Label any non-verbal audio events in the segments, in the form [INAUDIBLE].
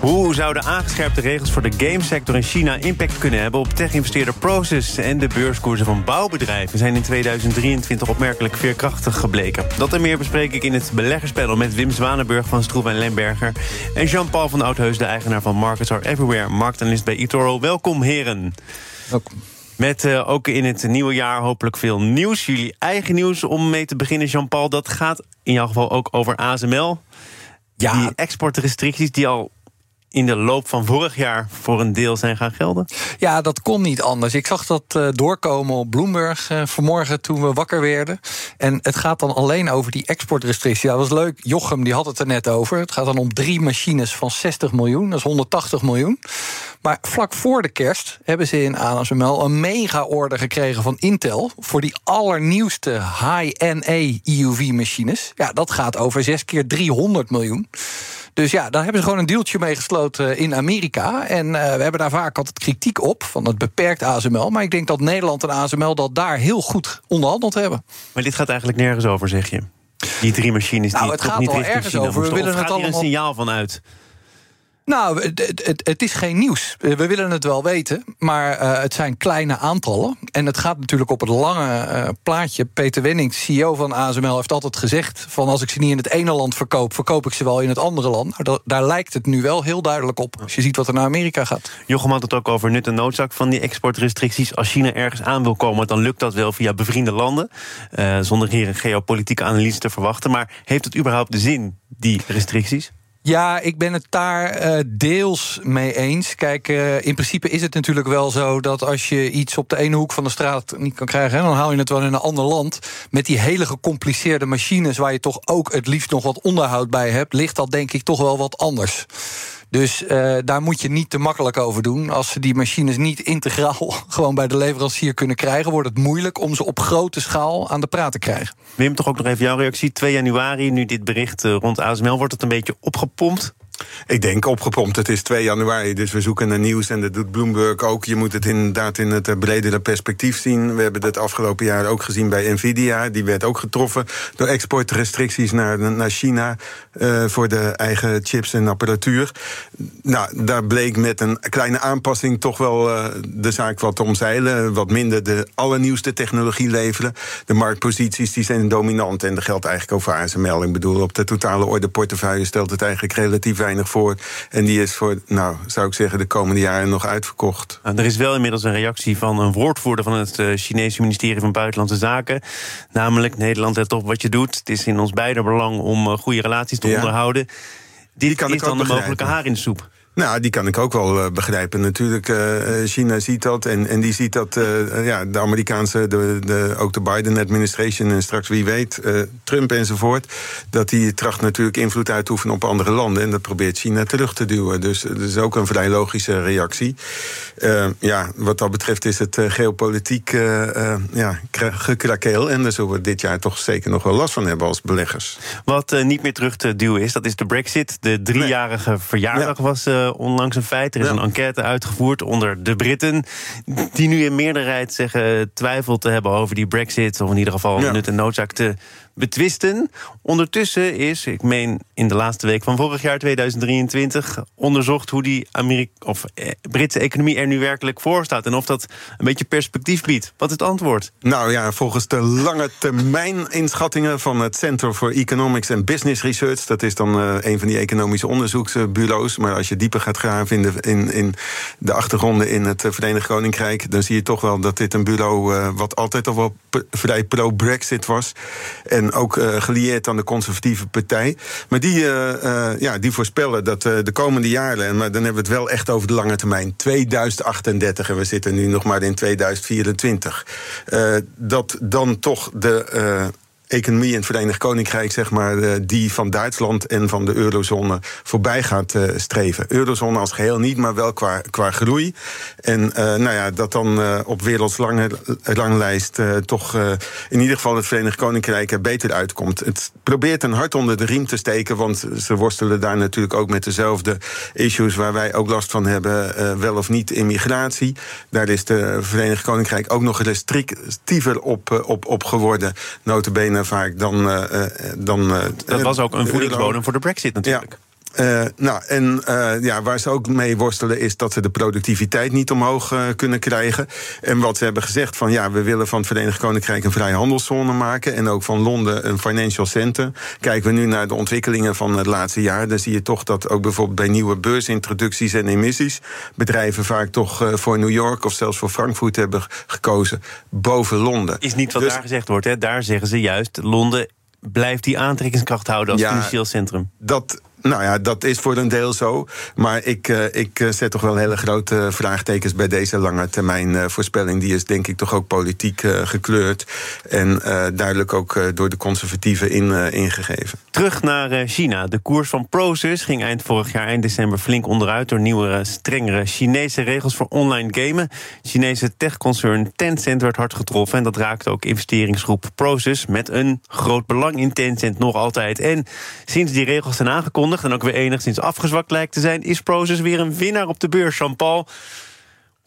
Hoe zouden aangescherpte regels voor de gamesector in China impact kunnen hebben op tech-investeerder Proces en de beurskoersen van bouwbedrijven zijn in 2023 opmerkelijk veerkrachtig gebleken. Dat en meer bespreek ik in het beleggerspanel met Wim Zwanenburg van Stroef en Lemberger en Jean-Paul van Oudheus, de eigenaar van Markets Are Everywhere, marktanalist bij eToro. Welkom heren. Welkom. Met uh, ook in het nieuwe jaar hopelijk veel nieuws. Jullie eigen nieuws om mee te beginnen, Jean-Paul. Dat gaat in jouw geval ook over ASML. Ja. Die exportrestricties die al in de loop van vorig jaar voor een deel zijn gaan gelden? Ja, dat kon niet anders. Ik zag dat uh, doorkomen op Bloomberg uh, vanmorgen toen we wakker werden. En het gaat dan alleen over die exportrestrictie. dat was leuk. Jochem die had het er net over. Het gaat dan om drie machines van 60 miljoen. Dat is 180 miljoen. Maar vlak voor de kerst hebben ze in ASML een mega-order gekregen van Intel... voor die allernieuwste high-NA EUV-machines. Ja, dat gaat over 6 keer 300 miljoen. Dus ja, daar hebben ze gewoon een deeltje mee gesloten in Amerika. En uh, we hebben daar vaak altijd kritiek op, van het beperkt ASML. Maar ik denk dat Nederland en ASML dat daar heel goed onderhandeld hebben. Maar dit gaat eigenlijk nergens over, zeg je? Die drie machines nou, die het gaat niet ergens over. We willen het allemaal... een signaal van uit? Nou, het, het, is geen nieuws. We willen het wel weten, maar uh, het zijn kleine aantallen. En het gaat natuurlijk op het lange uh, plaatje. Peter Wenning, CEO van ASML, heeft altijd gezegd... van als ik ze niet in het ene land verkoop... verkoop ik ze wel in het andere land. Nou, daar lijkt het nu wel heel duidelijk op... als je ziet wat er naar Amerika gaat. Jochem had het ook over nut en noodzaak van die exportrestricties. Als China ergens aan wil komen, dan lukt dat wel via bevriende landen. Zonder hier een geopolitieke analyse te verwachten. Maar heeft het überhaupt de zin, die restricties? Ja, ik ben het daar uh, deels mee eens. Kijk, uh, in principe is het natuurlijk wel zo dat als je iets op de ene hoek van de straat niet kan krijgen, dan haal je het wel in een ander land. Met die hele gecompliceerde machines, waar je toch ook het liefst nog wat onderhoud bij hebt, ligt dat denk ik toch wel wat anders. Dus uh, daar moet je niet te makkelijk over doen. Als ze die machines niet integraal [LAUGHS] gewoon bij de leverancier kunnen krijgen, wordt het moeilijk om ze op grote schaal aan de praat te krijgen. Wim, toch ook nog even jouw reactie. 2 januari, nu dit bericht rond ASML, wordt het een beetje opgepompt? Ik denk opgepompt. Het is 2 januari, dus we zoeken naar nieuws. En dat doet Bloomberg ook. Je moet het inderdaad in het bredere perspectief zien. We hebben het afgelopen jaar ook gezien bij Nvidia. Die werd ook getroffen door exportrestricties naar, naar China. Uh, voor de eigen chips en apparatuur. Nou, daar bleek met een kleine aanpassing toch wel uh, de zaak wat te omzeilen. Wat minder de allernieuwste technologie leveren. De marktposities die zijn dominant. En dat geldt eigenlijk over ASML. Ik bedoel, op de totale ordeportefeuille stelt het eigenlijk relatief weinig voor. En die is voor, nou, zou ik zeggen, de komende jaren nog uitverkocht. Nou, er is wel inmiddels een reactie van een woordvoerder van het uh, Chinese ministerie van Buitenlandse Zaken. Namelijk, Nederland, let op wat je doet. Het is in ons beider belang om uh, goede relaties te ja. onderhouden. Dit kan is dan een mogelijke haar in de soep. Nou, die kan ik ook wel uh, begrijpen. Natuurlijk, uh, China ziet dat. En, en die ziet dat uh, ja, de Amerikaanse, de, de, ook de Biden-administration... en straks wie weet, Trump enzovoort... dat die tracht natuurlijk invloed uit te oefenen op andere landen. En dat probeert China terug te duwen. Dus dat is ook een vrij logische reactie. ja, wat dat betreft is het geopolitiek ja, gekrakeel. En daar zullen we dit jaar toch zeker nog wel last van hebben als beleggers. Wat niet meer terug te duwen is, dat is de brexit. De driejarige nee. verjaardag ja. was onlangs een feit. Er is ja. een enquête uitgevoerd onder de Britten. Die nu in meerderheid zeggen twijfel te hebben over die Brexit. Of in ieder geval ja. nut en noodzaak te betwisten. Ondertussen is, ik meen in de laatste week van vorig jaar 2023, onderzocht hoe die Amerika of eh, Britse economie er nu werkelijk voor staat. En of dat een beetje perspectief biedt. Wat is het antwoord? Nou ja, volgens de lange termijn inschattingen van het Center for Economics and Business Research. Dat is dan uh, een van die economische onderzoeksbureaus. Maar als je dieper gaat graven in de, in de achtergronden in het Verenigd Koninkrijk, dan zie je toch wel dat dit een bureau uh, wat altijd al wel vrij pro-Brexit was. En ook uh, gelieerd aan de conservatieve partij. Maar die, uh, uh, ja, die voorspellen dat de komende jaren, en maar dan hebben we het wel echt over de lange termijn, 2038 en we zitten nu nog maar in 2024, dat dan toch de economie in het Verenigd Koninkrijk, zeg maar, eh, die van Duitsland en van de eurozone voorbij gaat uh, streven. Eurozone als geheel niet, maar wel qua, qua groei. En uh, nou ja, dat dan op wereldslange ranglijst toch in ieder geval het Verenigd Koninkrijk beter uitkomt. Het probeert een hart onder de riem te steken, want ze worstelen daar natuurlijk ook met dezelfde issues waar wij ook last van hebben, wel of niet immigratie. Daar is de Verenigd Koninkrijk ook nog restrictiever op, op, op geworden, notabene vaak dan. Uh, dan dat was ook een voedingsbodem voor de Brexit natuurlijk. Uh, nou, en uh, ja, waar ze ook mee worstelen is dat ze de productiviteit niet omhoog uh, kunnen krijgen. En wat ze hebben gezegd van ja, we willen van het Verenigd Koninkrijk een vrijhandelszone maken. En ook van Londen een financial center. Kijken we nu naar de ontwikkelingen van het laatste jaar, dan zie je toch dat ook bijvoorbeeld bij nieuwe beursintroducties en emissies bedrijven vaak toch voor New York of zelfs voor Frankfurt hebben gekozen boven Londen. Is niet wat dus, daar gezegd wordt, hè? Daar zeggen ze juist Londen blijft die aantrekkingskracht houden als ja, financieel centrum. Dat nou ja, dat is voor een deel zo. Maar ik, uh, ik eh, zet toch wel hele grote vraagtekens bij deze lange termijn uh, voorspelling. Die is denk ik toch ook politiek gekleurd. En duidelijk ook door de conservatieven in, ingegeven. Terug naar China. De koers van Prosus ging eind vorig jaar, eind december, flink onderuit door nieuwe, strengere Chinese regels voor online gamen. Chinese techconcern Tencent werd hard getroffen. En dat raakte ook investeringsgroep Prosus met een groot belang in Tencent nog altijd. En sinds die regels zijn aangekondigd en ook weer enigszins afgezwakt lijkt te zijn, is Prozus weer een winnaar op de beurs. Jean-Paul,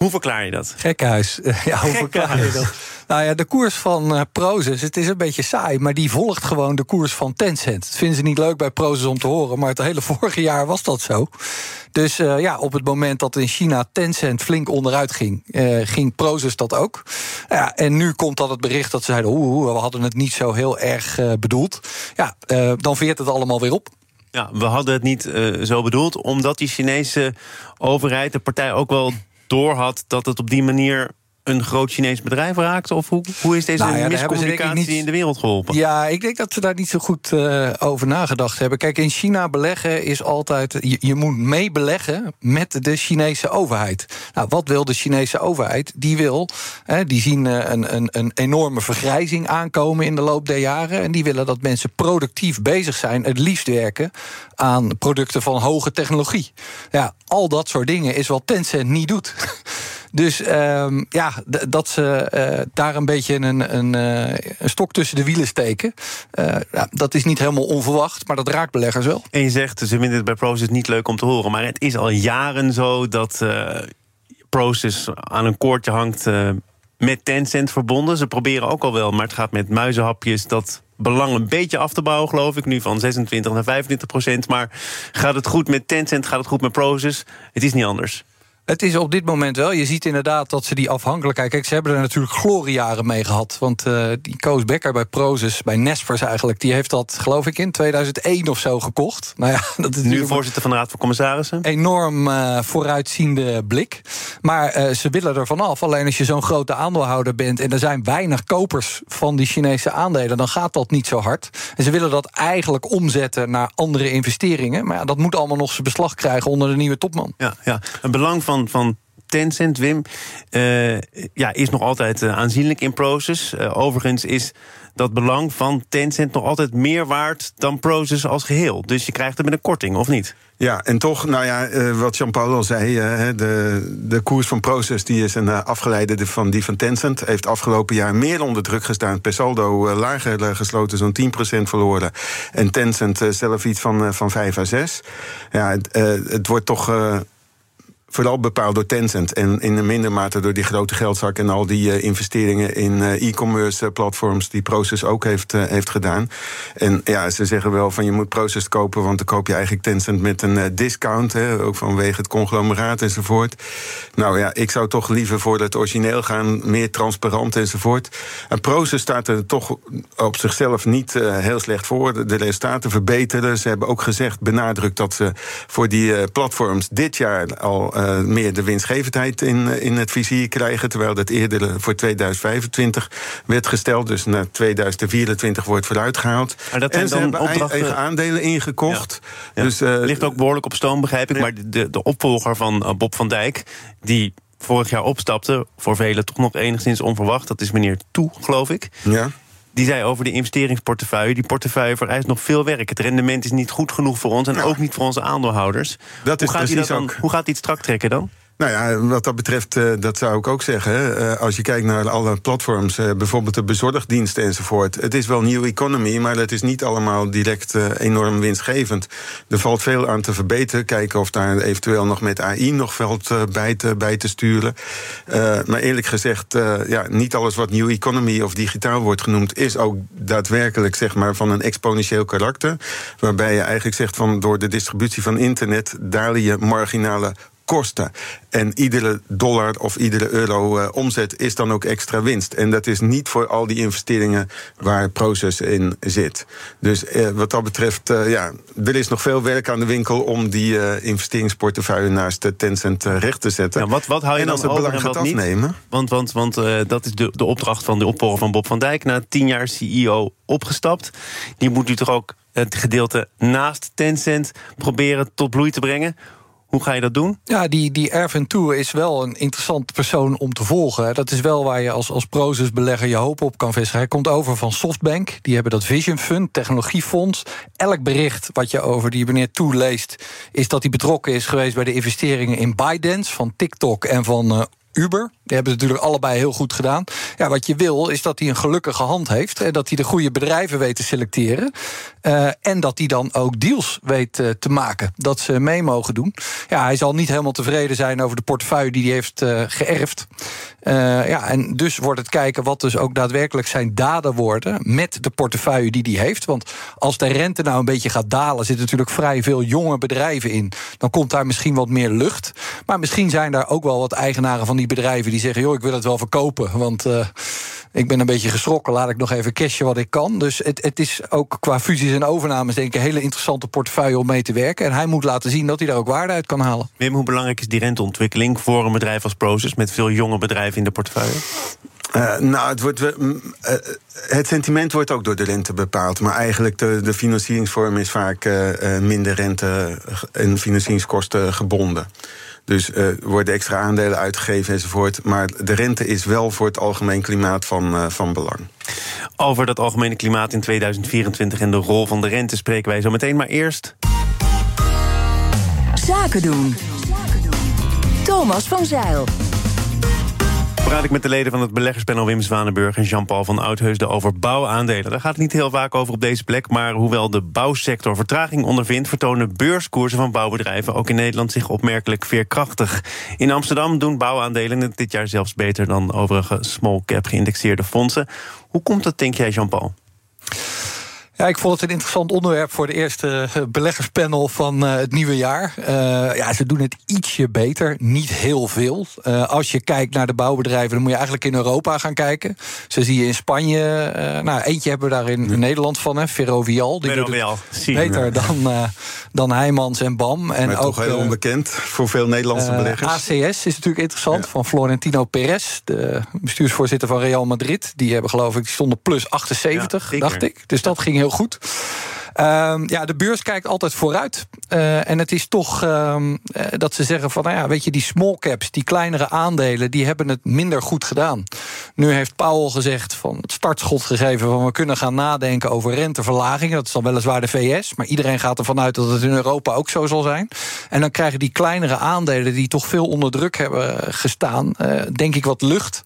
hoe verklaar je dat? Gekhuis. [LAUGHS] Ja, hoe verklaar je dat? Nou ja, de koers van uh, Prozus, het is een beetje saai... maar die volgt gewoon de koers van Tencent. Dat vinden ze niet leuk bij Prozus om te horen... maar het hele [LAUGHS] vorige jaar was dat zo. Dus uh, ja, op het moment dat in China Tencent flink onderuit ging... Uh, ging Prozus dat ook. Ja, en nu komt dat het bericht dat ze zeiden... oeh, we hadden het niet zo heel erg bedoeld. Ja, dan veert het allemaal weer op. Ja, we hadden het niet uh, zo bedoeld, omdat die Chinese overheid, de partij ook wel doorhad dat het op die manier een groot Chinees bedrijf raakt? Of hoe, hoe is deze nou ja, miscommunicatie in de wereld geholpen? Ja, ik denk dat ze daar niet zo goed uh, over nagedacht hebben. Kijk, in China beleggen is altijd... Je, je moet meebeleggen met de Chinese overheid. Nou, wat wil de Chinese overheid? Die wil, hè, die zien uh, een, een, een enorme vergrijzing aankomen in de loop der jaren. En die willen dat mensen productief bezig zijn, het liefst werken aan producten van hoge technologie. Ja, al dat soort dingen is wat Tencent niet doet. [LAUGHS] Dus um, ja, dat ze uh, daar een beetje een, een, uh, een, stok tussen de wielen steken. Uh, ja, dat is niet helemaal onverwacht, maar dat raakt beleggers wel. En je zegt, ze vinden het bij Proces niet leuk om te horen. Maar het is al jaren zo dat Proces aan een koordje hangt met Tencent verbonden. Ze proberen ook al wel, maar het gaat met muizenhapjes dat belang een beetje af te bouwen, geloof ik. Nu van 26 naar 25 procent. Maar gaat het goed met Tencent, gaat het goed met Proces? Het is niet anders. Het is op dit moment wel. Je ziet inderdaad dat ze die afhankelijkheid... Kijk, ze hebben er natuurlijk gloriejaren mee gehad. Want uh, die Koos Becker bij Prozis, bij Nespers eigenlijk... die heeft dat, geloof ik, in 2001 of zo gekocht. [LAUGHS] Nou ja, dat is nu voorzitter van de Raad van Commissarissen. Enorm uh, vooruitziende blik. Maar uh, ze willen er vanaf. Alleen als je zo'n grote aandeelhouder bent... en er zijn weinig kopers van die Chinese aandelen... dan gaat dat niet zo hard. En ze willen dat eigenlijk omzetten naar andere investeringen. Maar ja, dat moet allemaal nog zijn beslag krijgen onder de nieuwe topman. Ja, ja. een belang van van, Tencent, Wim, uh, ja, is nog altijd uh, aanzienlijk in Proces. Uh, overigens is dat belang van Tencent nog altijd meer waard dan Proces als geheel. Dus je krijgt er met een korting, of niet? Ja, en toch, nou ja, wat Jean-Paul al zei, de, de koers van Proces die is een afgeleide van die van Tencent. Heeft afgelopen jaar meer onder druk gestaan. Per saldo lager gesloten, zo'n 10% verloren. En Tencent zelf iets van, van 5 à 6. Ja, het wordt toch vooral bepaald door Tencent. En in een minder mate door die grote geldzak en al die uh, investeringen in uh, e-commerce uh, platforms die Proces ook heeft, heeft gedaan. En ja, ze zeggen wel van je moet Proces kopen, want dan koop je eigenlijk Tencent met een discount. Hè, ook vanwege het conglomeraat enzovoort. Nou ja, ik zou toch liever voor het origineel gaan, meer transparant enzovoort. En Proces staat er toch op zichzelf niet heel slecht voor. De resultaten verbeteren. Ze hebben ook gezegd, benadrukt dat ze voor die platforms dit jaar al uh, meer de winstgevendheid in, eh, in het vizier krijgen. Terwijl dat eerder voor 2025 werd gesteld. Dus naar 2024 wordt vooruitgehaald. Maar dat en ze dan hebben opdrachten... eigen aandelen ingekocht. Ja. Dus, uh, Ligt ook behoorlijk op stoom, begrijp ik. Maar de, de opvolger van Bob van Dijk, die vorig jaar opstapte, voor velen toch nog enigszins onverwacht. Dat is meneer Toe, geloof ik. Ja. Die zei over de investeringsportefeuille... die portefeuille vereist nog veel werk. Het rendement is niet goed genoeg voor ons en ook niet voor onze aandeelhouders. Dat hoe, is gaat dat precies dan, ook. hoe gaat hij het strak trekken dan? Nou ja, wat dat betreft, eh, dat zou ik ook zeggen. Eh, als je kijkt naar alle platforms, eh, bijvoorbeeld de bezorgdiensten enzovoort. Het is wel new economy, maar het is niet allemaal direct enorm winstgevend. Er valt veel aan te verbeteren. Kijken of daar eventueel nog met AI nog eh, bij, te, bij te sturen. Maar eerlijk gezegd, ja, niet alles wat new economy of digitaal wordt genoemd, is ook daadwerkelijk zeg maar, van een exponentieel karakter. Waarbij je eigenlijk zegt van door de distributie van internet dalen je marginale kosten. En iedere dollar of iedere euro eh, omzet is dan ook extra winst. En dat is niet voor al die investeringen waar Proces in zit. Dus eh, wat dat betreft, eh, ja, er is nog veel werk aan de winkel om die investeringsportefeuille naast de Tencent recht te zetten. Ja, wat, wat hou je en dan als het over belang en gaat wat niet? afnemen. Want, want, want dat is de, de opdracht van de opvolger van Bob van Dijk. Na tien jaar CEO opgestapt. Die moet nu toch ook het gedeelte naast Tencent proberen tot bloei te brengen. Hoe ga je dat doen? Ja, die, die Erwin Tour is wel een interessant persoon om te volgen. Dat is wel waar je als, als Prozus-belegger je hoop op kan vestigen. Hij komt over van Softbank. Die hebben dat Vision Fund, technologiefonds. Elk bericht wat je over die meneer Tour leest... is dat hij betrokken is geweest bij de investeringen in ByteDance... van TikTok en van eh, Uber. Die hebben het natuurlijk allebei heel goed gedaan. Ja, wat je wil is dat hij een gelukkige hand heeft. En dat hij de goede bedrijven weet te selecteren. Eh, en dat hij dan ook deals weet eh, te maken. Dat ze mee mogen doen. Ja, hij zal niet helemaal tevreden zijn over de portefeuille die hij heeft eh, geërfd. Ja, en dus wordt het kijken wat dus ook daadwerkelijk zijn daden worden. met de portefeuille die hij heeft. Want als de rente nou een beetje gaat dalen. zitten natuurlijk vrij veel jonge bedrijven in. Dan komt daar misschien wat meer lucht. Maar misschien zijn daar ook wel wat eigenaren van die bedrijven die zeggen: joh, ik wil het wel verkopen. Want ik ben een beetje geschrokken. Laat ik nog even cashen wat ik kan. Dus het, het is ook qua fusies en overnames, denk ik, een hele interessante portefeuille om mee te werken. En hij moet laten zien dat hij daar ook waarde uit kan halen. Wim, hoe belangrijk is die renteontwikkeling voor een bedrijf als Proces met veel jonge bedrijven in de portefeuille? Eh, nou, het, wordt, mm, eh, het sentiment wordt ook door de rente bepaald. Maar eigenlijk de, de financieringsvorm is vaak eh, minder rente en financieringskosten gebonden. Dus eh, er worden extra aandelen uitgegeven enzovoort. Maar de rente is wel voor het algemeen klimaat van, eh, van belang. Over dat algemene klimaat in 2024 en de rol van de rente spreken wij zo meteen. Maar eerst. Zaken doen. Thomas van Zeil. Praat ik met de leden van het beleggerspanel Wim Zwanenburg en Jean-Paul van Oudheusden over bouwaandelen. Daar gaat het niet heel vaak over op deze plek, maar hoewel de bouwsector vertraging ondervindt, vertonen beurskoersen van bouwbedrijven ook in Nederland zich opmerkelijk veerkrachtig. In Amsterdam doen bouwaandelen het dit jaar zelfs beter dan overige small cap geïndexeerde fondsen. Hoe komt dat, denk jij, Jean-Paul? Ja, ik vond het een interessant onderwerp voor de eerste eh, beleggerspanel van eh, het nieuwe jaar. Eh, ja, ze doen het ietsje beter, niet heel veel. Als je kijkt naar de bouwbedrijven, dan moet je eigenlijk in Europa gaan kijken. Zo zie je in Spanje, nou eentje hebben we daar in Nederland van, hè, Ferrovial. Die doet het Ferrovial, beter dan, dan Heijmans en BAM. En maar ook, toch heel onbekend voor veel Nederlandse beleggers. ACS is natuurlijk interessant, van Florentino Perez, de bestuursvoorzitter van Real Madrid. Die hebben geloof ik, die stonden plus 78, Ja, zeker. dacht ik. Dus dat ging heel goed. Ehm, ja, de beurs kijkt altijd vooruit. Eh, en het is toch ehm, eh, dat ze zeggen van, nou ja, weet je, die small caps, die kleinere aandelen, die hebben het minder goed gedaan. Nu heeft Powell gezegd van het startschot gegeven van we kunnen gaan nadenken over renteverlagingen. Dat is dan weliswaar de VS, maar iedereen gaat ervan uit dat het in Europa ook zo zal zijn. En dan krijgen die kleinere aandelen die toch veel onder druk hebben gestaan, eh, denk ik wat lucht.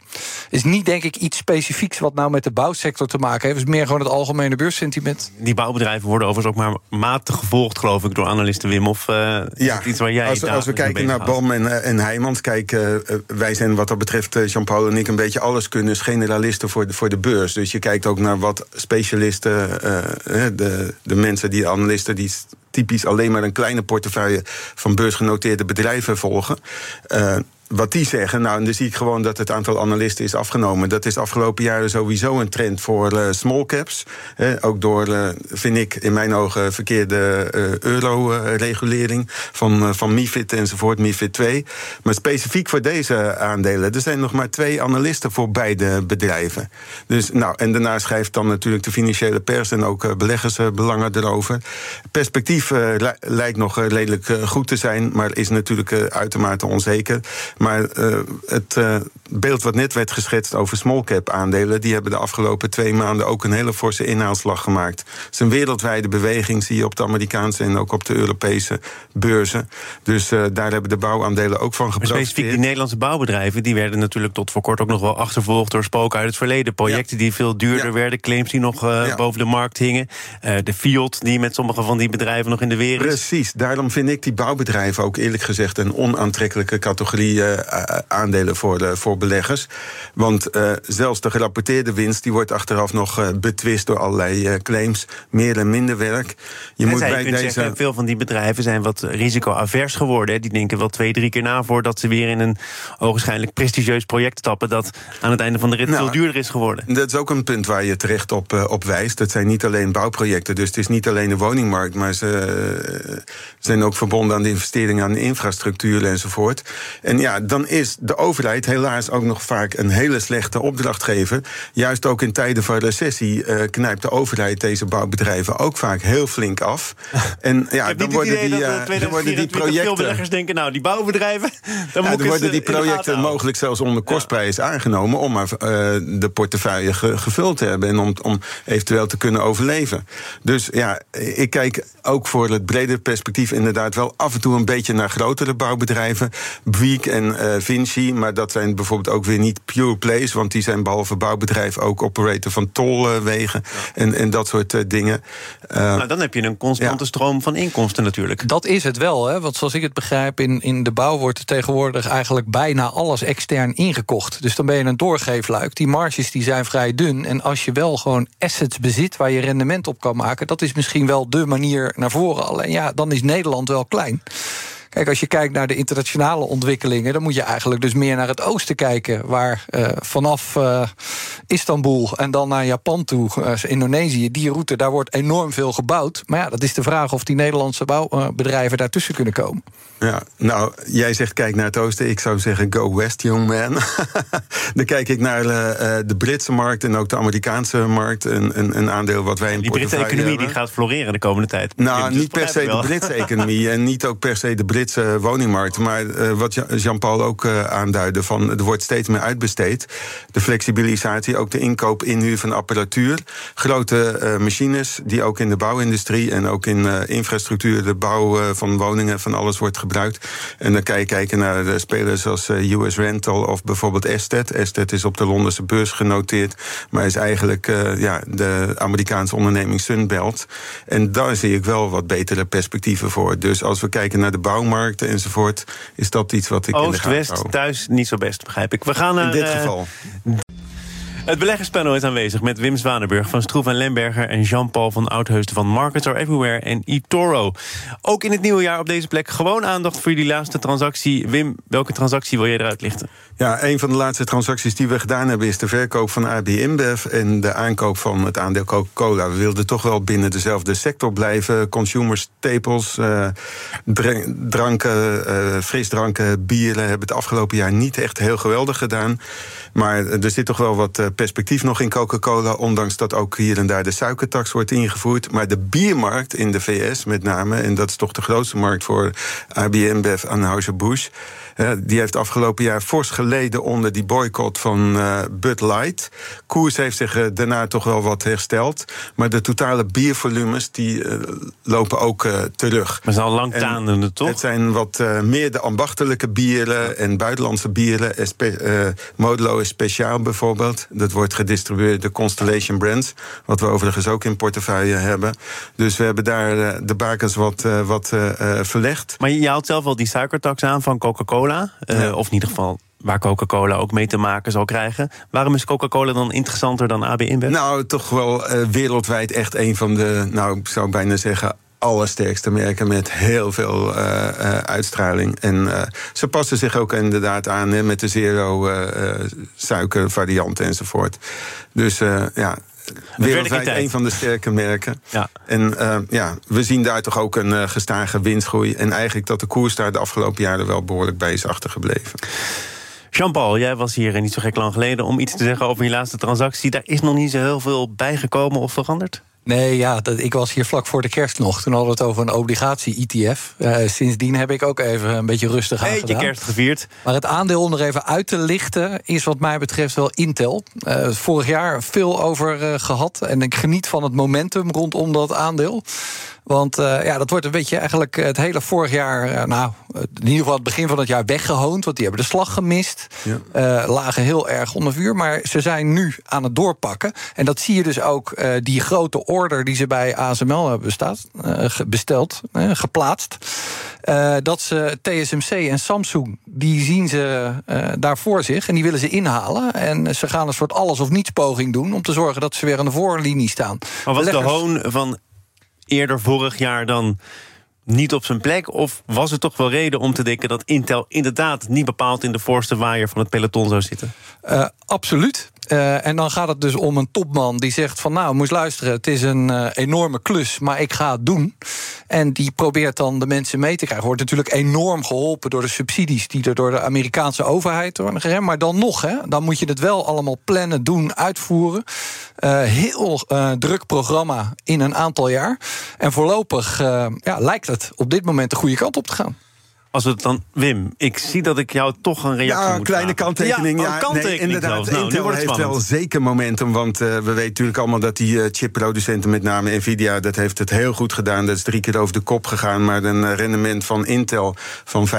Is niet denk ik iets specifieks wat nou met de bouwsector te maken heeft. Het is meer gewoon het algemene beurssentiment. Die bouwbedrijven worden overigens ook maar matig gevolgd, geloof ik, door analisten Wim. Of eh, iets waar jij als, we- als we kijken naar? BAM en, eh, en Heijmans, kijk, eh, wij zijn wat dat betreft, Jean-Paul en ik, een beetje alles kunnen, generalisten voor de, voor de beurs. Dus je kijkt ook naar wat specialisten, de, de mensen, die analisten, die typisch alleen maar een kleine portefeuille van beursgenoteerde bedrijven volgen. Eh, wat die zeggen, nou, en dan zie ik gewoon dat het aantal analisten is afgenomen. Dat is afgelopen jaren sowieso een trend voor eh, small caps. Ook door, eh, vind ik, in mijn ogen verkeerde eh, euro-regulering van, van MIFID enzovoort, MIFID 2. Maar specifiek voor deze aandelen, er zijn nog maar twee analisten voor beide bedrijven. Dus, nou, en daarna schrijft dan natuurlijk de financiële pers en ook beleggersbelangen erover. Perspectief perspectief lijkt nog redelijk goed te zijn, maar is natuurlijk uitermate onzeker. Maar het beeld wat net werd geschetst over small cap aandelen, die hebben de afgelopen twee maanden ook een hele forse inhaalslag gemaakt. Het is een wereldwijde beweging, zie je op de Amerikaanse en ook op de Europese beurzen. Dus daar hebben de bouwaandelen ook van geprofiteerd. specifiek die Nederlandse bouwbedrijven, die werden natuurlijk tot voor kort ook nog wel achtervolgd door spoken uit het verleden. Projecten die veel duurder werden, claims die nog uh, boven de markt hingen. Uh, de Fiat die met sommige van die bedrijven nog in de weer is. Precies, daarom vind ik die bouwbedrijven ook eerlijk gezegd een onaantrekkelijke categorie uh, aandelen voor, voor beleggers. Want zelfs de gerapporteerde winst die wordt achteraf nog betwist door allerlei claims. Meer en minder werk. Je moet bij deze... zeggen, veel van die bedrijven zijn wat risicoavers geworden. Die denken wel twee, drie keer na voordat ze weer in een ogenschijnlijk prestigieus project stappen. dat aan het einde van de rit nou, veel duurder is geworden. Dat is ook een punt waar je terecht op, op wijst. Het zijn niet alleen bouwprojecten, dus het is niet alleen de woningmarkt, maar ze zijn ook verbonden aan de investeringen aan de infrastructuur enzovoort. En ja, dan is de overheid helaas ook nog vaak een hele slechte opdrachtgever. Juist ook in tijden van recessie uh, knijpt de overheid deze bouwbedrijven ook vaak heel flink af. [LAUGHS] En ja, dan worden die, dan worden die projecten. Denken, nou, die bouwbedrijven. [LAUGHS] Dan, ja, dan worden die projecten mogelijk zelfs onder kostprijs aangenomen om maar de portefeuille gevuld te hebben en om, om eventueel te kunnen overleven. Dus ja, ik kijk ook voor het brede perspectief inderdaad wel af en toe een beetje naar grotere bouwbedrijven. Bouygues en uh, Vinci, maar dat zijn bijvoorbeeld ook weer niet pure plays, want die zijn behalve bouwbedrijf ook operator van tolwegen en, en dat soort uh, dingen. Uh, nou, dan heb je een constante stroom van inkomsten natuurlijk. Dat is het wel, hè? want zoals ik het begrijp, in, in de bouw wordt er tegenwoordig eigenlijk bijna alles extern ingekocht. Dus dan ben je een doorgeefluik. Die marges die zijn vrij dun. En als je wel gewoon assets bezit waar je rendement op kan maken, dat is misschien wel de manier naar Alleen ja, dan is Nederland wel klein. Kijk, als je kijkt naar de internationale ontwikkelingen, dan moet je eigenlijk dus meer naar het oosten kijken. Waar uh, vanaf uh, Istanbul en dan naar Japan toe, uh, Indonesië, die route, daar wordt enorm veel gebouwd. Maar ja, dat is de vraag of die Nederlandse bouwbedrijven daartussen kunnen komen. Ja, nou, jij zegt kijk naar het oosten. Ik zou zeggen go west, young man. [LAUGHS] dan kijk ik naar de Britse markt en ook de Amerikaanse markt. Een, een, een aandeel wat wij in Die Britse economie die gaat floreren de komende tijd. Nou, niet per se de Britse economie en niet ook per se de Britse woningmarkt. Maar uh, wat Jean-Paul ook uh, aanduidde, van, er wordt steeds meer uitbesteed. De flexibilisatie, ook de inkoop, inhuur van apparatuur. Grote machines die ook in de bouwindustrie en ook in infrastructuur, de bouw van woningen, van alles wordt gebruikt. En dan kan je kijken naar de spelers als US Rental of bijvoorbeeld Estet. Estet is op de Londense beurs genoteerd, maar is eigenlijk ja, de Amerikaanse onderneming Sunbelt. En daar zie ik wel wat betere perspectieven voor. Dus als we kijken naar de bouwmarkt markten enzovoort, is dat iets wat ik Oost, in de West, thuis niet zo best, begrijp ik. We gaan naar, in dit uh, geval. Het beleggerspanel is aanwezig met Wim Zwanenburg van Stroef en Lemberger... en Jean-Paul van Oudheusden van Marketer Everywhere en eToro. Ook in het nieuwe jaar op deze plek gewoon aandacht voor jullie laatste transactie. Wim, welke transactie wil jij eruit lichten? Ja, een van de laatste transacties die we gedaan hebben... is de verkoop van AB InBev en de aankoop van het aandeel Coca-Cola. We wilden toch wel binnen dezelfde sector blijven. Consumer staples, uh, dranken, uh, frisdranken, bieren... hebben het afgelopen jaar niet echt heel geweldig gedaan. Maar er zit toch wel wat perspectief nog in Coca-Cola, ondanks dat ook hier en daar de suikertax wordt ingevoerd. Maar de biermarkt in de VS met name, en dat is toch de grootste markt voor ABM, Bev, Anheuser-Busch die heeft afgelopen jaar fors geleden onder die boycott van uh, Bud Light. Koers heeft zich uh, daarna toch wel wat hersteld. Maar de totale biervolumes die uh, lopen ook terug. Maar zijn al lang toch? Het zijn wat meer de ambachtelijke bieren en buitenlandse bieren. Modelo is speciaal bijvoorbeeld. Dat wordt gedistribueerd door Constellation Brands. Wat we overigens ook in portefeuille hebben. Dus we hebben daar de bakens wat, wat verlegd. Maar je haalt zelf al die suikertax aan van Coca-Cola. Uh, Of in ieder geval waar Coca-Cola ook mee te maken zal krijgen. Waarom is Coca-Cola dan interessanter dan AB InBev? Nou, toch wel uh, wereldwijd echt een van de, nou, ik zou bijna zeggen allersterkste merken met heel veel uh, uh, uitstraling. En uh, ze passen zich ook inderdaad aan hè, met de zero suiker variant enzovoort. Dus ja, wereldwijd een van de sterke merken. Ja. En uh, ja, we zien daar toch ook een uh, gestage winstgroei. En eigenlijk dat de koers daar de afgelopen jaren wel behoorlijk bij is achtergebleven. Jean-Paul, jij was hier niet zo gek lang geleden om iets te zeggen over je laatste transactie. Daar is nog niet zo heel veel bijgekomen of veranderd? Nee, ja, dat, ik was hier vlak voor de kerst nog. Toen hadden we het over een obligatie-ETF. Uh, eh, sindsdien heb ik ook even een beetje rustig aan Beetje kerst gevierd. Maar het aandeel om er even uit te lichten... is wat mij betreft wel Intel. Uh, vorig jaar veel over uh, gehad. En ik geniet van het momentum rondom dat aandeel. Want uh, ja, dat wordt een beetje eigenlijk het hele vorig jaar, uh, nou, in ieder geval het begin van het jaar weggehoond. Want die hebben de slag gemist. Ja. Uh, lagen heel erg onder vuur. Maar ze zijn nu aan het doorpakken. En dat zie je dus ook, die grote order die ze bij ASML hebben bestaat, besteld, geplaatst. dat ze TSMC en Samsung, die zien ze daar voor zich. En die willen ze inhalen. En ze gaan een soort alles of niets poging doen om te zorgen dat ze weer aan de voorlinie staan. Maar was de hoon van eerder vorig jaar dan niet op zijn plek? Of was er toch wel reden om te denken dat Intel inderdaad niet bepaald in de voorste waaier van het peloton zou zitten? Uh, absoluut. Uh, en dan gaat het dus om een topman die zegt van... nou, moest luisteren, het is een uh, enorme klus, maar ik ga het doen. En die probeert dan de mensen mee te krijgen. Wordt natuurlijk enorm geholpen door de subsidies... die er door de Amerikaanse overheid worden geremd. Maar dan nog, hè, dan moet je het wel allemaal plannen, doen, uitvoeren. Uh, heel druk programma in een aantal jaar. En voorlopig ja, lijkt het op dit moment de goede kant op te gaan. Als het dan, Wim, ik zie dat ik jou toch een reactie ja, moet kleine kanttekening. Ja, kanttekening nee, inderdaad. Nou, Intel heeft wel zeker momentum, want uh, we weten natuurlijk allemaal dat die uh, chipproducenten, met name Nvidia, dat heeft het heel goed gedaan. Dat is drie keer over de kop gegaan, maar een uh, rendement van Intel van 95%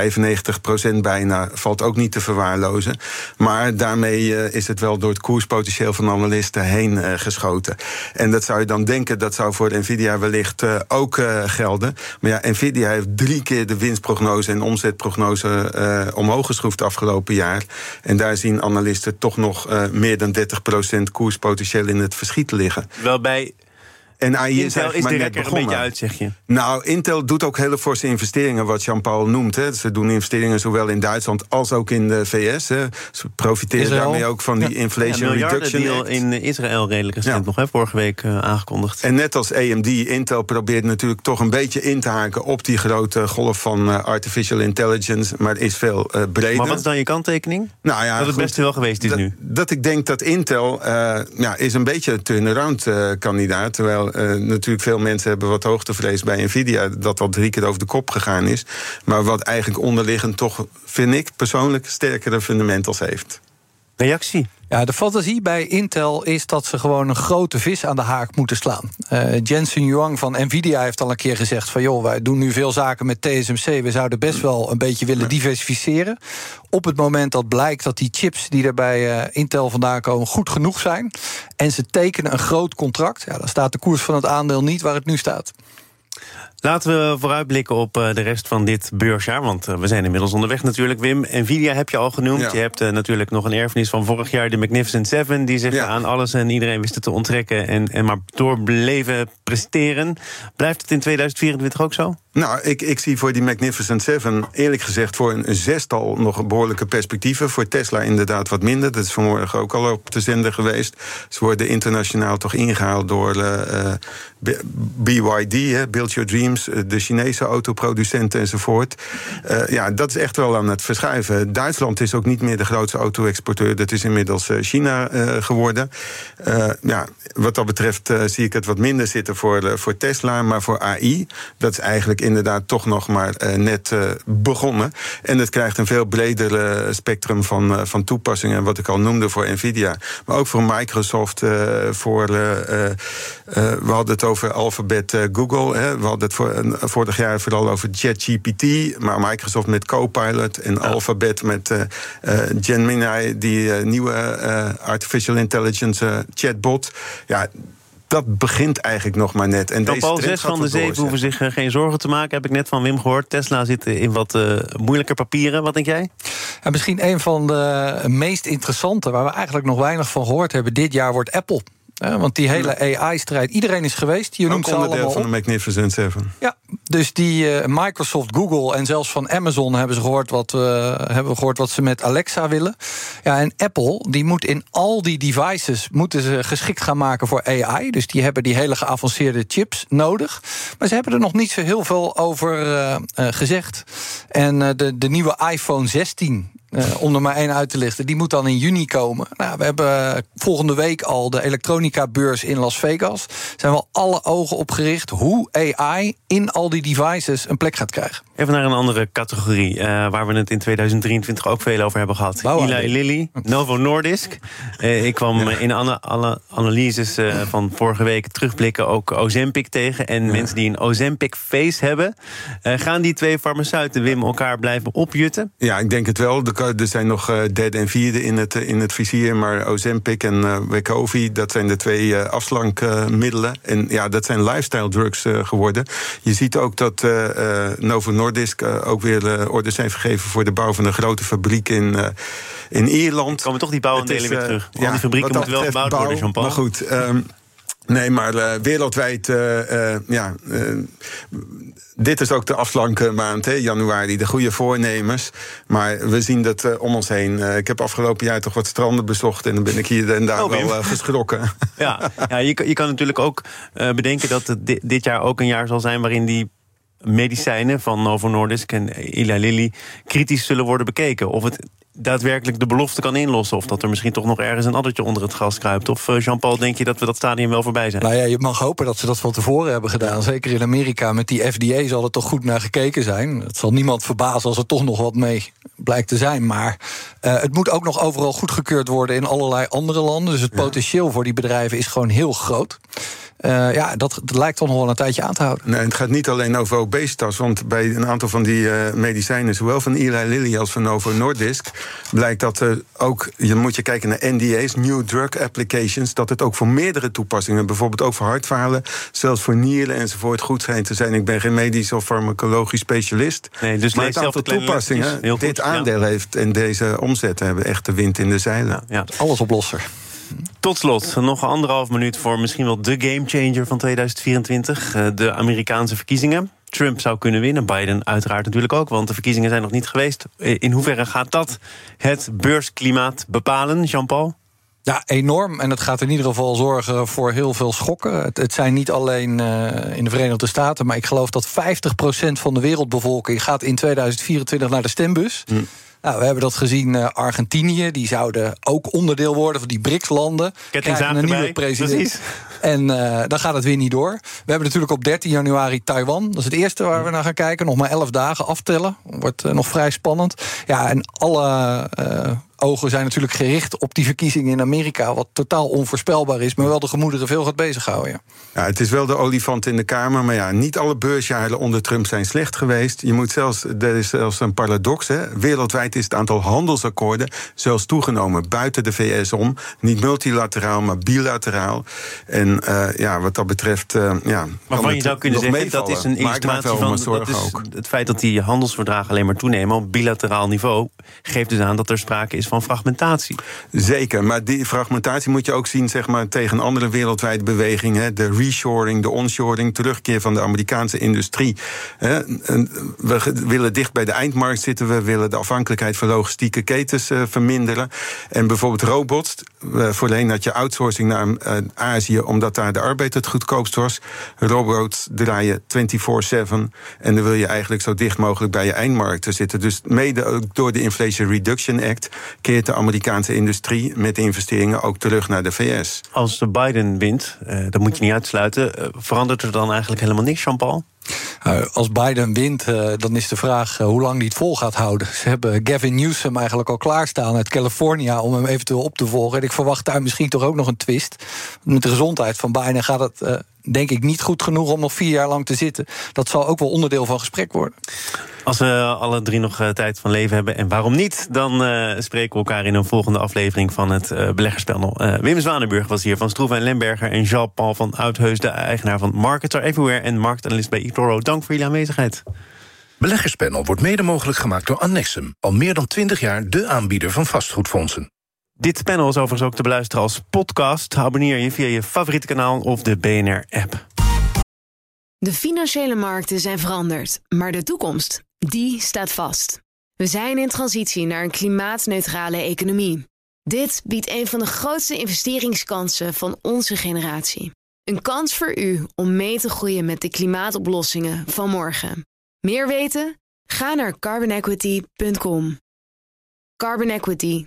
bijna valt ook niet te verwaarlozen. Maar daarmee is het wel door het koerspotentieel van analisten heen geschoten. En dat zou je dan denken, dat zou voor Nvidia wellicht ook gelden. Maar ja, Nvidia heeft drie keer de winstprognose en omzetprognose uh, omhoog geschroefd afgelopen jaar. En daar zien analisten toch nog uh, meer dan 30% koerspotentieel in het verschiet liggen. Wel bij en AI is, Intel is maar net begonnen. een beetje uit, zeg je? Nou, Intel doet ook hele forse investeringen, wat Jean-Paul noemt. Hè. Ze doen investeringen zowel in Duitsland als ook in de VS. Hè. Ze profiteren Israël. daarmee ook van die Inflation ja, Reduction deal in Israël redelijk recent ja. nog, hè, vorige week uh, aangekondigd. En net als AMD, Intel probeert natuurlijk toch een beetje in te haken... op die grote golf van uh, artificial intelligence, maar het is veel uh, breder. Maar wat is dan je kanttekening? Nou ja, dat het best wel geweest is nu. Dat ik denk dat Intel ja, is een beetje een turnaround kandidaat... terwijl natuurlijk veel mensen hebben wat hoogtevrees bij Nvidia, dat al drie keer over de kop gegaan is. Maar wat eigenlijk onderliggend toch, vind ik persoonlijk, sterkere fundamentals heeft. Reactie? Ja, de fantasie bij Intel is dat ze gewoon een grote vis aan de haak moeten slaan. Uh, Jensen Huang van Nvidia heeft al een keer gezegd: van joh, wij doen nu veel zaken met TSMC. We zouden best wel een beetje willen diversificeren. Op het moment dat blijkt dat die chips die er bij uh, Intel vandaan komen goed genoeg zijn. en ze tekenen een groot contract, ja, dan staat de koers van het aandeel niet waar het nu staat. Laten we vooruitblikken op eh, de rest van dit beursjaar. Want eh, we zijn inmiddels onderweg natuurlijk, Wim. Nvidia heb je al genoemd. Je hebt uh, natuurlijk nog een erfenis van vorig jaar, de Magnificent Seven... die zich aan alles en iedereen wisten te onttrekken... en, en maar doorbleven presteren. Blijft het in 2024 ook zo? Nou, ik, ik zie voor die Magnificent Seven eerlijk gezegd voor een zestal nog behoorlijke perspectieven. Voor Tesla inderdaad wat minder. Dat is vanmorgen ook al op de zender geweest. Ze worden internationaal toch ingehaald door uh, BYD, Build Your Dreams, de Chinese autoproducenten enzovoort. Uh, ja, dat is echt wel aan het verschuiven. Duitsland is ook niet meer de grootste auto-exporteur. Dat is inmiddels China geworden. ja, wat dat betreft zie ik het wat minder zitten voor, voor Tesla. Maar voor AI, dat is eigenlijk inderdaad toch nog maar net begonnen. En het krijgt een veel breder spectrum van, van toepassingen, wat ik al noemde voor Nvidia. Maar ook voor Microsoft, voor. we hadden het over Alphabet Google. Hè. We hadden het voor, vorig jaar vooral over ChatGPT. Maar Microsoft met Copilot en ja. Alphabet met Gemini, die nieuwe artificial intelligence chatbot. Ja, dat begint eigenlijk nog maar net. En deze Paul, zes van de zeven hoeven zich eh, geen zorgen te maken. Heb ik net van Wim gehoord. Tesla zit in wat uh, moeilijker papieren. Wat denk jij? Ja, misschien een van de meest interessante... waar we eigenlijk nog weinig van gehoord hebben... dit jaar wordt Apple. Ja, want die hele AI-strijd, iedereen is geweest. Je noemt Ook onderdeel ze allemaal van de Magnificent Seven. Ja, dus die uh, Microsoft, Google en zelfs van Amazon hebben ze gehoord wat, uh, hebben gehoord wat ze met Alexa willen. Ja, en Apple die moet in al die devices moeten ze geschikt gaan maken voor AI. Dus die hebben die hele geavanceerde chips nodig. Maar ze hebben er nog niet zo heel veel over uh, gezegd. En de, de nieuwe iPhone 16 om er maar één uit te lichten. Die moet dan in juni komen. Nou, we hebben volgende week al de elektronica-beurs in Las Vegas. Zijn wel alle ogen op gericht hoe AI in al die devices een plek gaat krijgen. Even naar een andere categorie, uh, waar we het in 2023 ook veel over hebben gehad. Eli Lilly, Novo Nordisk. Uh, ik kwam in alle, alle analyses uh, van vorige week terugblikken ook Ozempic tegen. En ja. mensen die een Ozempic face hebben. gaan die twee farmaceuten, Wim, elkaar blijven opjutten? Ja, ik denk het wel. Er zijn nog derde en vierde in het, in het vizier. Maar Ozempic en Wegovy, dat zijn de twee afslankmiddelen. en ja, dat zijn lifestyle drugs geworden. Je ziet ook dat Novo Nordisk Nordisk uh, ook weer orders heeft gegeven voor de bouw van een grote fabriek in, uh, in Ierland. Komen toch die bouwaandelen weer terug? Al die fabrieken moeten wel gebouwd bouw, worden, Jean-Paul. Maar goed. Um, Nee, maar uh, wereldwijd, uh, uh, ja. dit is ook de afslankmaand, hè, januari, de goede voornemens. Maar we zien dat om ons heen. ik heb afgelopen jaar toch wat stranden bezocht en dan ben ik hier en daar oh, wel geschrokken. Ja, ja je, je kan natuurlijk ook bedenken dat het dit jaar ook een jaar zal zijn waarin die medicijnen van Novo Nordisk en Eli Lilly kritisch zullen worden bekeken. Of het daadwerkelijk de belofte kan inlossen. Of dat er misschien toch nog ergens een addertje onder het gras kruipt. Of eh, Jean-Paul, denk je dat we dat stadium wel voorbij zijn? Nou ja, je mag hopen dat ze dat van tevoren hebben gedaan. Zeker in Amerika met die FDA zal er toch goed naar gekeken zijn. Het zal niemand verbazen als er toch nog wat mee blijkt te zijn. Maar uh, het moet ook nog overal goedgekeurd worden in allerlei andere landen. Dus het potentieel voor die bedrijven is gewoon heel groot. Uh, ja, dat, dat, lijkt toch nog wel een tijdje aan te houden. Nee, het gaat niet alleen over obesitas. Want bij een aantal van die uh, medicijnen, zowel van Eli Lilly als van Novo Nordisk, blijkt dat uh, ook, je moet je kijken naar NDA's, New Drug Applications, dat het ook voor meerdere toepassingen, bijvoorbeeld ook voor hartfalen, zelfs voor nieren enzovoort, goed zijn te zijn. Ik ben geen medisch of farmacologisch specialist. Nee, dus maar het aantal toepassingen, dit aandeel heeft en deze omzetten hebben echt de wind in de zeilen. Ja, ja. Alles oplosser. Tot slot, nog anderhalf minuut voor misschien wel de gamechanger van 2024. Eh, de Amerikaanse verkiezingen. Trump zou kunnen winnen, Biden uiteraard natuurlijk ook, want de verkiezingen zijn nog niet geweest. Eh, in hoeverre gaat dat het beursklimaat bepalen, Jean-Paul? Ja, enorm. En het gaat in ieder geval zorgen voor heel veel schokken. Het, het zijn niet alleen uh, in de Verenigde Staten, maar ik geloof dat 50% van de wereldbevolking gaat in 2024 naar de stembus. Hm. Nou, we hebben dat gezien. Uh, Argentinië, die zouden ook onderdeel worden van die BRICS-landen. Krijgen een nieuwe president. Precies. En uh, dan gaat het weer niet door. We hebben natuurlijk op 13 januari Taiwan. Dat is het eerste waar we naar gaan kijken. Nog maar 11 dagen aftellen. Wordt uh, nog vrij spannend. Ja, en alle ogen zijn natuurlijk gericht op die verkiezingen in Amerika. Wat totaal onvoorspelbaar is, maar wel de gemoederen veel gaat bezighouden. Ja. ja, het is wel de olifant in de Kamer. Maar ja, niet alle beursjaren onder Trump zijn slecht geweest. Je moet zelfs, er is zelfs een paradox. Hè. Wereldwijd is het aantal handelsakkoorden zelfs toegenomen. Buiten de VS om. Niet multilateraal, maar bilateraal. En uh, ja, wat dat betreft. Uh, ja, Waarvan je zou kunnen zeggen, dat is een illustratie van. Dat is het feit dat die handelsverdragen alleen maar toenemen op bilateraal niveau. geeft dus aan dat er sprake is van fragmentatie. Zeker, maar die fragmentatie moet je ook zien zeg maar, tegen andere wereldwijde bewegingen. De reshoring, de onshoring, terugkeer van de Amerikaanse industrie. We willen dicht bij de eindmarkt zitten, we willen de afhankelijkheid van logistieke ketens eh, verminderen. En bijvoorbeeld robots. Voorheen had je outsourcing naar eh, Azië, omdat daar de arbeid het goedkoopst was. Robots draaien 24-7. En dan wil je eigenlijk zo dicht mogelijk bij je eindmarkten zitten. Dus mede ook door de Inflation Reduction Act keert de Amerikaanse industrie met investeringen ook terug naar de VS. Als de Biden wint, uh, dat moet je niet uitsluiten, uh, verandert er dan eigenlijk helemaal niks, Jean-Paul? Uh, als Biden wint, dan is de vraag hoe lang hij het vol gaat houden. Ze hebben Gavin Newsom eigenlijk al klaarstaan uit California om hem eventueel op te volgen. En ik verwacht daar misschien toch ook nog een twist. Met de gezondheid van Biden gaat het denk ik niet goed genoeg om nog vier jaar lang te zitten. Dat zal ook wel onderdeel van gesprek worden. Als we alle drie nog eh, tijd van leven hebben, en waarom niet, dan uh, spreken we elkaar in een volgende aflevering van het uh, beleggerspanel. Uh, Wim Zwanenburg was hier van Stroeven en Lemberger en Jean-Paul van Uitheus, de eigenaar van Marketer Everywhere en marktanalist bij eToro. Dank voor jullie aanwezigheid. Beleggerspanel wordt mede mogelijk gemaakt door Annexum, al meer dan 20 jaar de aanbieder van vastgoedfondsen. Dit panel is overigens ook te beluisteren als podcast. Abonneer je via je favoriete kanaal of de BNR-app. De financiële markten zijn veranderd, maar de toekomst, die staat vast. We zijn in transitie naar een klimaatneutrale economie. Dit biedt een van de grootste investeringskansen van onze generatie. Een kans voor u om mee te groeien met de klimaatoplossingen van morgen. Meer weten? Ga naar carbonequity.com. Carbon Equity.